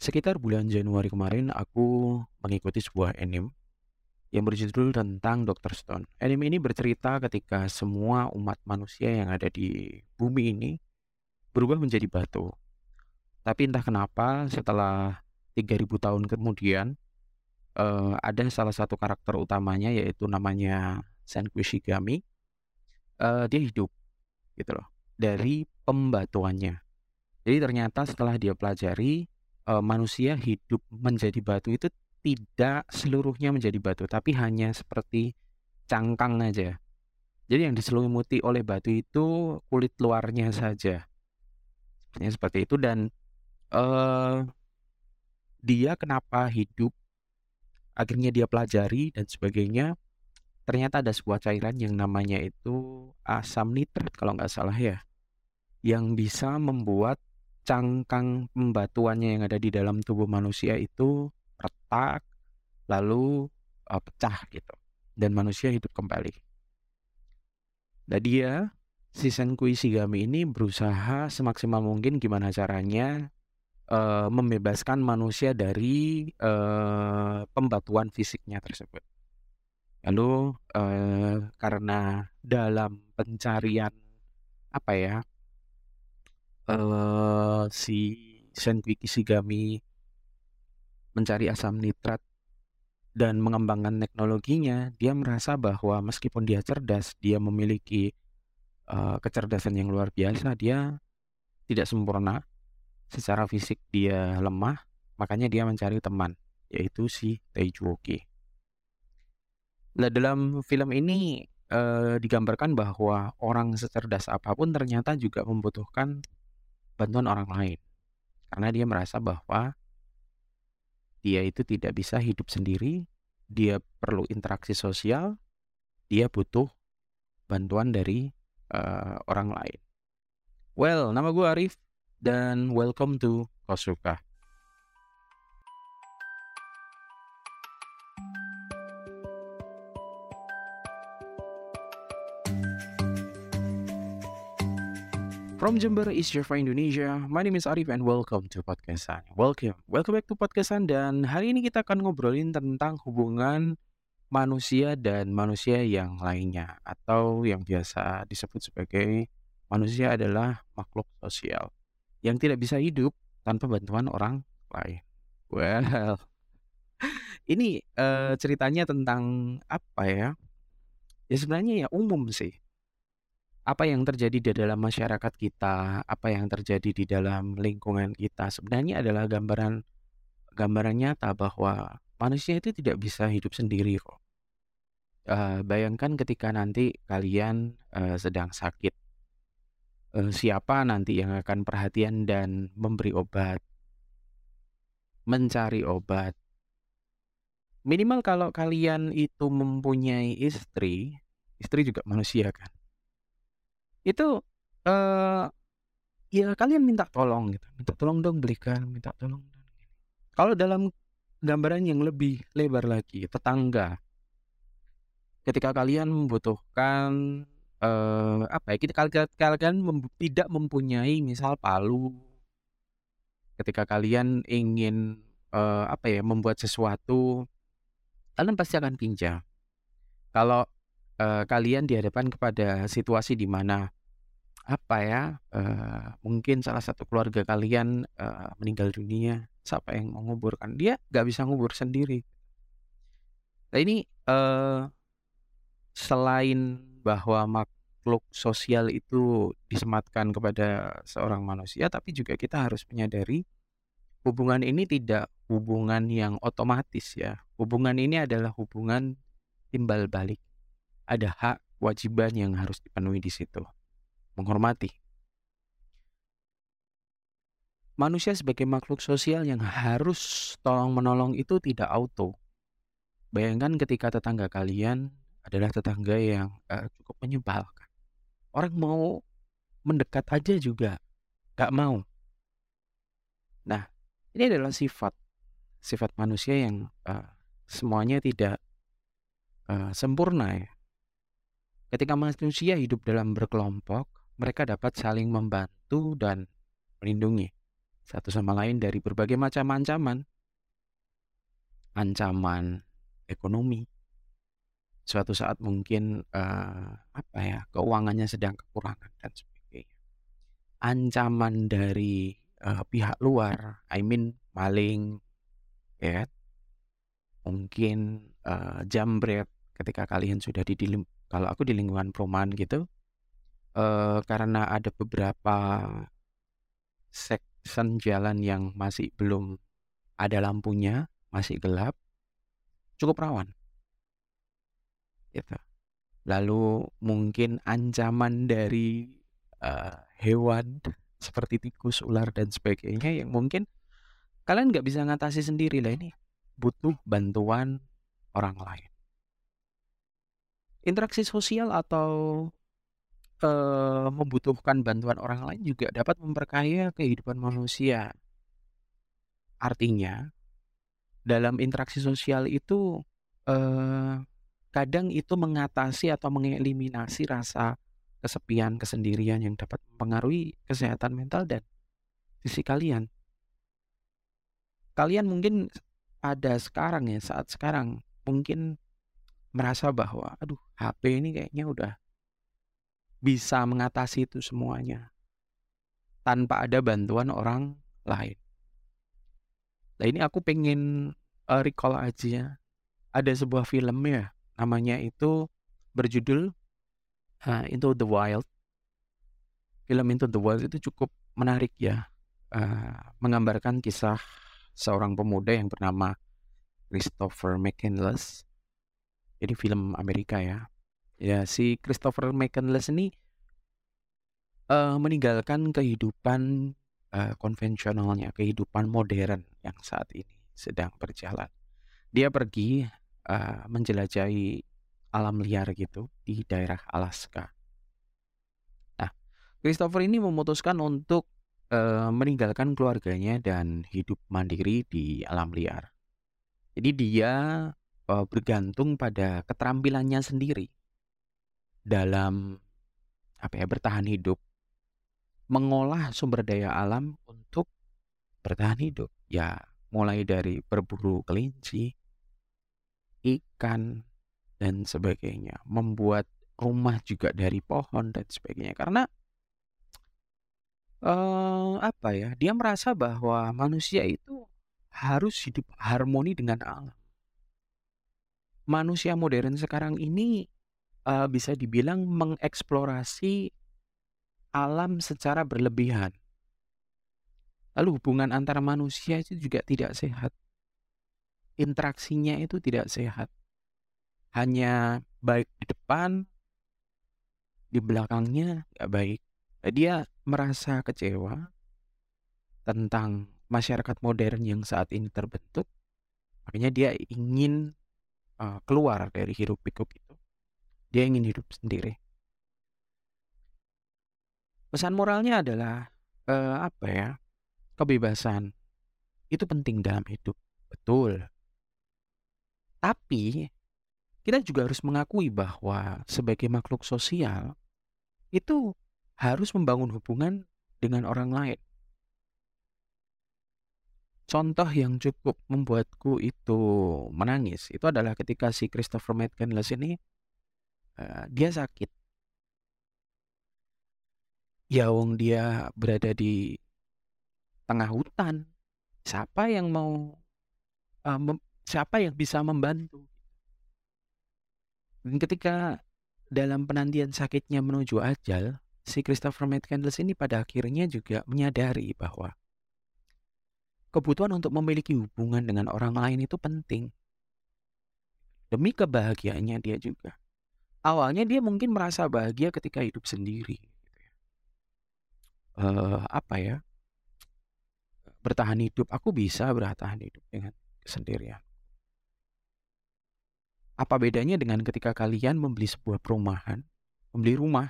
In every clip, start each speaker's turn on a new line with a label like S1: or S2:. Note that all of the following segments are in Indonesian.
S1: Sekitar bulan Januari kemarin aku mengikuti sebuah anime yang berjudul tentang Dr. Stone. Anime ini bercerita ketika semua umat manusia yang ada di bumi ini berubah menjadi batu. Tapi entah kenapa setelah 3000 tahun kemudian uh, ada salah satu karakter utamanya yaitu namanya Senku Shigami. Uh, dia hidup gitu loh dari pembatuannya. Jadi ternyata setelah dia pelajari uh, manusia hidup menjadi batu itu tidak seluruhnya menjadi batu, tapi hanya seperti cangkang aja. Jadi yang diselimuti oleh batu itu kulit luarnya saja. Sepertinya seperti itu dan uh, dia kenapa hidup akhirnya dia pelajari dan sebagainya ternyata ada sebuah cairan yang namanya itu asam nitrat kalau nggak salah ya yang bisa membuat cangkang pembatuannya yang ada di dalam tubuh manusia itu retak lalu uh, pecah gitu dan manusia hidup kembali. Nah dia si Senku Ishigami ini berusaha semaksimal mungkin gimana caranya uh, membebaskan manusia dari uh, pembatuan fisiknya tersebut. Lalu uh, karena dalam pencarian apa ya uh, si Senki Kishigami mencari asam nitrat dan mengembangkan teknologinya, dia merasa bahwa meskipun dia cerdas, dia memiliki uh, kecerdasan yang luar biasa, dia tidak sempurna. Secara fisik dia lemah, makanya dia mencari teman, yaitu si Teijuoki. Nah, dalam film ini uh, digambarkan bahwa orang secerdas apa pun ternyata juga membutuhkan bantuan orang lain. Karena dia merasa bahwa dia itu tidak bisa hidup sendiri, dia perlu interaksi sosial, dia butuh bantuan dari uh, orang lain. Well, nama gue Arif dan welcome to Kosuka. From Jember East Java, Indonesia, my name is Arif and welcome to Podcastan. Welcome, welcome back to Podcastan dan hari ini kita akan ngobrolin tentang hubungan manusia dan manusia yang lainnya atau yang biasa disebut sebagai manusia adalah makhluk sosial yang tidak bisa hidup tanpa bantuan orang lain. Well, ini uh, ceritanya tentang apa ya? Ya sebenarnya ya umum sih apa yang terjadi di dalam masyarakat kita, apa yang terjadi di dalam lingkungan kita sebenarnya adalah gambaran gambaran nyata bahwa manusia itu tidak bisa hidup sendiri kok. Uh, bayangkan ketika nanti kalian uh, sedang sakit, uh, siapa nanti yang akan perhatian dan memberi obat, mencari obat. Minimal kalau kalian itu mempunyai istri, istri juga manusia kan itu, uh, ya kalian minta tolong gitu, minta tolong dong belikan, minta tolong Kalau dalam gambaran yang lebih lebar lagi, tetangga. Ketika kalian membutuhkan, uh, apa ya, kita kalian kalian mem tidak mempunyai misal palu ketika kalian ingin, uh, apa ya, membuat sesuatu, kalian pasti akan pinjam. Kalau uh, kalian dihadapkan kepada situasi di mana apa ya uh, mungkin salah satu keluarga kalian uh, meninggal dunia siapa yang menguburkan dia nggak bisa ngubur sendiri. Nah ini uh, selain bahwa makhluk sosial itu disematkan kepada seorang manusia tapi juga kita harus menyadari hubungan ini tidak hubungan yang otomatis ya. Hubungan ini adalah hubungan timbal balik ada hak kewajiban yang harus dipenuhi di situ. Menghormati. Manusia sebagai makhluk sosial yang harus tolong-menolong itu tidak auto. Bayangkan ketika tetangga kalian adalah tetangga yang uh, cukup menyebalkan. Orang mau mendekat aja juga gak mau. Nah, ini adalah sifat sifat manusia yang uh, semuanya tidak uh, sempurna ya. Ketika manusia hidup dalam berkelompok, mereka dapat saling membantu dan melindungi. satu sama lain dari berbagai macam ancaman. Ancaman ekonomi. Suatu saat mungkin uh, apa ya, keuangannya sedang kekurangan dan sebagainya. Ancaman dari uh, pihak luar, I mean maling, ya? Mungkin uh, jambret ketika kalian sudah di kalau aku di lingkungan perumahan gitu, uh, karena ada beberapa section jalan yang masih belum ada lampunya, masih gelap, cukup rawan. Gitu. Lalu mungkin ancaman dari uh, hewan seperti tikus, ular dan sebagainya yang mungkin kalian nggak bisa ngatasi sendiri lah ini butuh bantuan orang lain. Interaksi sosial atau uh, membutuhkan bantuan orang lain juga dapat memperkaya kehidupan manusia. Artinya, dalam interaksi sosial itu uh, kadang itu mengatasi atau mengeliminasi rasa kesepian, kesendirian yang dapat mempengaruhi kesehatan mental dan fisik kalian. Kalian mungkin ada sekarang ya, saat sekarang mungkin merasa bahwa aduh HP ini kayaknya udah bisa mengatasi itu semuanya tanpa ada bantuan orang lain. Nah ini aku pengen uh, recall aja ada sebuah film ya namanya itu berjudul uh, Into the Wild. Film Into the Wild itu cukup menarik ya, uh, menggambarkan kisah seorang pemuda yang bernama Christopher McCandless. Ini film Amerika ya. Ya, si Christopher McCandless ini uh, meninggalkan kehidupan uh, konvensionalnya, kehidupan modern yang saat ini sedang berjalan. Dia pergi uh, menjelajahi alam liar gitu di daerah Alaska. Nah, Christopher ini memutuskan untuk uh, meninggalkan keluarganya dan hidup mandiri di alam liar. Jadi dia uh, bergantung pada keterampilannya sendiri dalam apa ya bertahan hidup mengolah sumber daya alam untuk bertahan hidup. Ya mulai dari berburu kelinci ikan dan sebagainya. Membuat rumah juga dari pohon dan sebagainya. Karena uh, apa ya dia merasa bahwa manusia itu harus hidup harmoni dengan alam manusia modern sekarang ini uh, bisa dibilang mengeksplorasi alam secara berlebihan. Lalu hubungan antara manusia itu juga tidak sehat. Interaksinya itu tidak sehat. Hanya baik di depan, di belakangnya nggak baik. Dia merasa kecewa tentang masyarakat modern yang saat ini terbentuk. Makanya dia ingin uh, keluar dari hirup pikuk itu. Dia ingin hidup sendiri. Pesan moralnya adalah uh, apa ya? Kebebasan itu penting dalam hidup, betul. Tapi kita juga harus mengakui bahwa sebagai makhluk sosial itu harus membangun hubungan dengan orang lain. Contoh yang cukup membuatku itu menangis itu adalah ketika si Christopher McCandless ini uh, dia sakit. Ya wong dia berada di tengah hutan. Siapa yang mau uh, siapa yang bisa membantu? Dan ketika dalam penantian sakitnya menuju ajal, si Christopher McCandless ini pada akhirnya juga menyadari bahwa kebutuhan untuk memiliki hubungan dengan orang lain itu penting. Demi kebahagiaannya dia juga. Awalnya dia mungkin merasa bahagia ketika hidup sendiri. Uh, apa ya? Bertahan hidup. Aku bisa bertahan hidup dengan kesendirian. Apa bedanya dengan ketika kalian membeli sebuah perumahan, membeli rumah,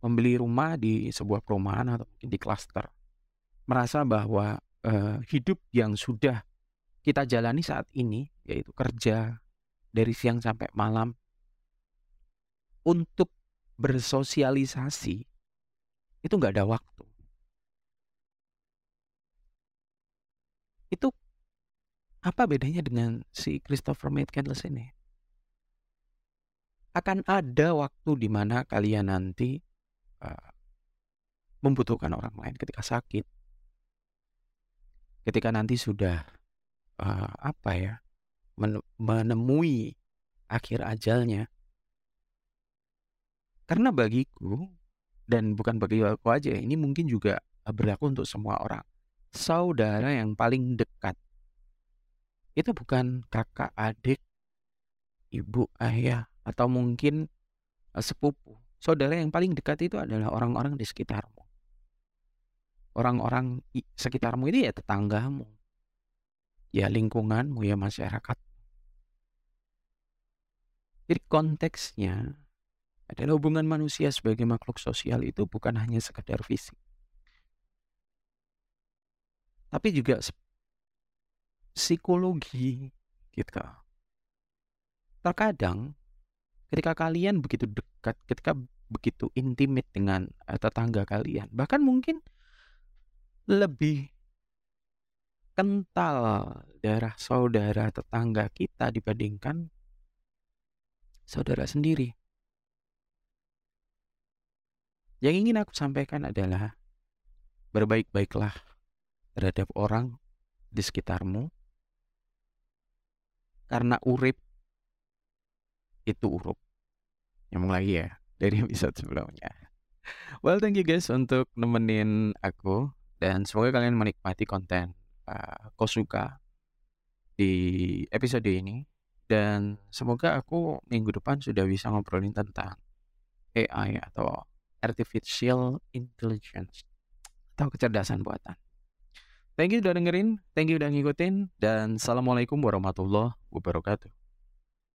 S1: membeli rumah di sebuah perumahan atau mungkin di klaster merasa bahwa uh, hidup yang sudah kita jalani saat ini, yaitu kerja dari siang sampai malam, untuk bersosialisasi itu nggak ada waktu. Itu apa bedanya dengan si Christopher Maitland ini? Akan ada waktu di mana kalian nanti, uh, membutuhkan orang lain ketika sakit. Ketika nanti sudah, uh, apa ya, menemui akhir ajalnya. Karena bagiku, dan bukan bagi aku aja, ini mungkin juga berlaku untuk semua orang. Saudara yang paling dekat itu bukan kakak, adik, ibu, ayah, atau mungkin uh, sepupu. Saudara yang paling dekat itu adalah orang-orang di sekitarmu. Orang-orang sekitarmu itu ya tetanggamu, ya lingkunganmu, ya masyarakat. Jadi konteksnya adalah hubungan manusia sebagai makhluk sosial itu bukan hanya sekedar fisik. Tapi juga psikologi gitu. Terkadang ketika kalian begitu dekat, ketika begitu intimate dengan uh, tetangga kalian, bahkan mungkin lebih kental darah saudara tetangga kita dibandingkan saudara sendiri. Yang ingin aku sampaikan adalah berbaik-baiklah terhadap orang di sekitarmu karena urip itu urup. Nyambung lagi ya dari episode sebelumnya. Well, thank you guys untuk nemenin aku dan semoga kalian menikmati konten uh, Kosuka di episode ini dan semoga aku minggu depan sudah bisa ngobrolin tentang AI atau artificial intelligence atau kecerdasan buatan. Thank you udah dengerin, thank you udah ngikutin, dan Assalamualaikum warahmatullahi wabarakatuh.